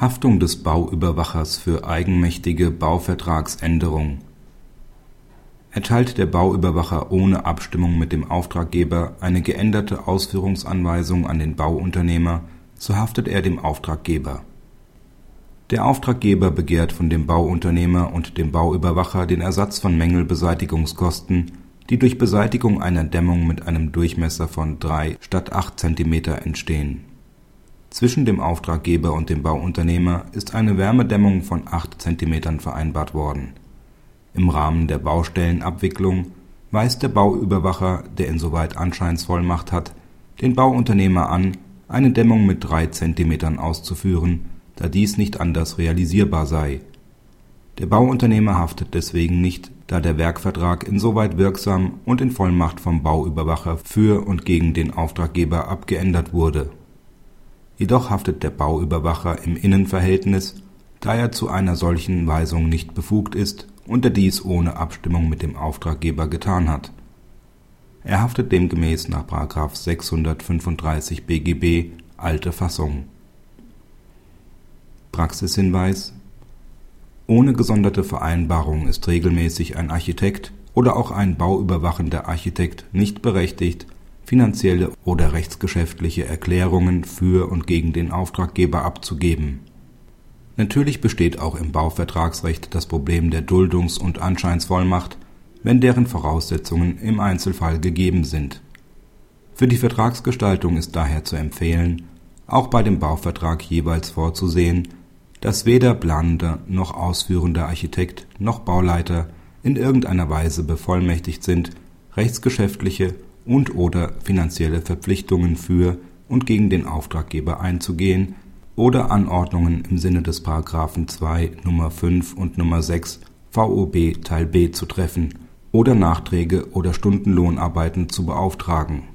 Haftung des Bauüberwachers für eigenmächtige Bauvertragsänderung Erteilt der Bauüberwacher ohne Abstimmung mit dem Auftraggeber eine geänderte Ausführungsanweisung an den Bauunternehmer, so haftet er dem Auftraggeber. Der Auftraggeber begehrt von dem Bauunternehmer und dem Bauüberwacher den Ersatz von Mängelbeseitigungskosten, die durch Beseitigung einer Dämmung mit einem Durchmesser von drei statt acht Zentimeter entstehen zwischen dem Auftraggeber und dem Bauunternehmer ist eine Wärmedämmung von 8 cm vereinbart worden. Im Rahmen der Baustellenabwicklung weist der Bauüberwacher, der insoweit Anscheinsvollmacht hat, den Bauunternehmer an, eine Dämmung mit 3 cm auszuführen, da dies nicht anders realisierbar sei. Der Bauunternehmer haftet deswegen nicht, da der Werkvertrag insoweit wirksam und in Vollmacht vom Bauüberwacher für und gegen den Auftraggeber abgeändert wurde Jedoch haftet der Bauüberwacher im Innenverhältnis, da er zu einer solchen Weisung nicht befugt ist und er dies ohne Abstimmung mit dem Auftraggeber getan hat. Er haftet demgemäß nach § 635 BGB alte Fassung. Praxishinweis Ohne gesonderte Vereinbarung ist regelmäßig ein Architekt oder auch ein bauüberwachender Architekt nicht berechtigt finanzielle oder rechtsgeschäftliche Erklärungen für und gegen den Auftraggeber abzugeben. Natürlich besteht auch im Bauvertragsrecht das Problem der Duldungs und Anscheinsvollmacht, wenn deren Voraussetzungen im Einzelfall gegeben sind. Für die Vertragsgestaltung ist daher zu empfehlen, auch bei dem Bauvertrag jeweils vorzusehen, dass weder planender noch ausführender Architekt noch Bauleiter in irgendeiner Weise bevollmächtigt sind, rechtsgeschäftliche und/oder finanzielle Verpflichtungen für und gegen den Auftraggeber einzugehen oder Anordnungen im Sinne des § 2 Nr. 5 und Nr. 6 VOB Teil b zu treffen oder Nachträge oder Stundenlohnarbeiten zu beauftragen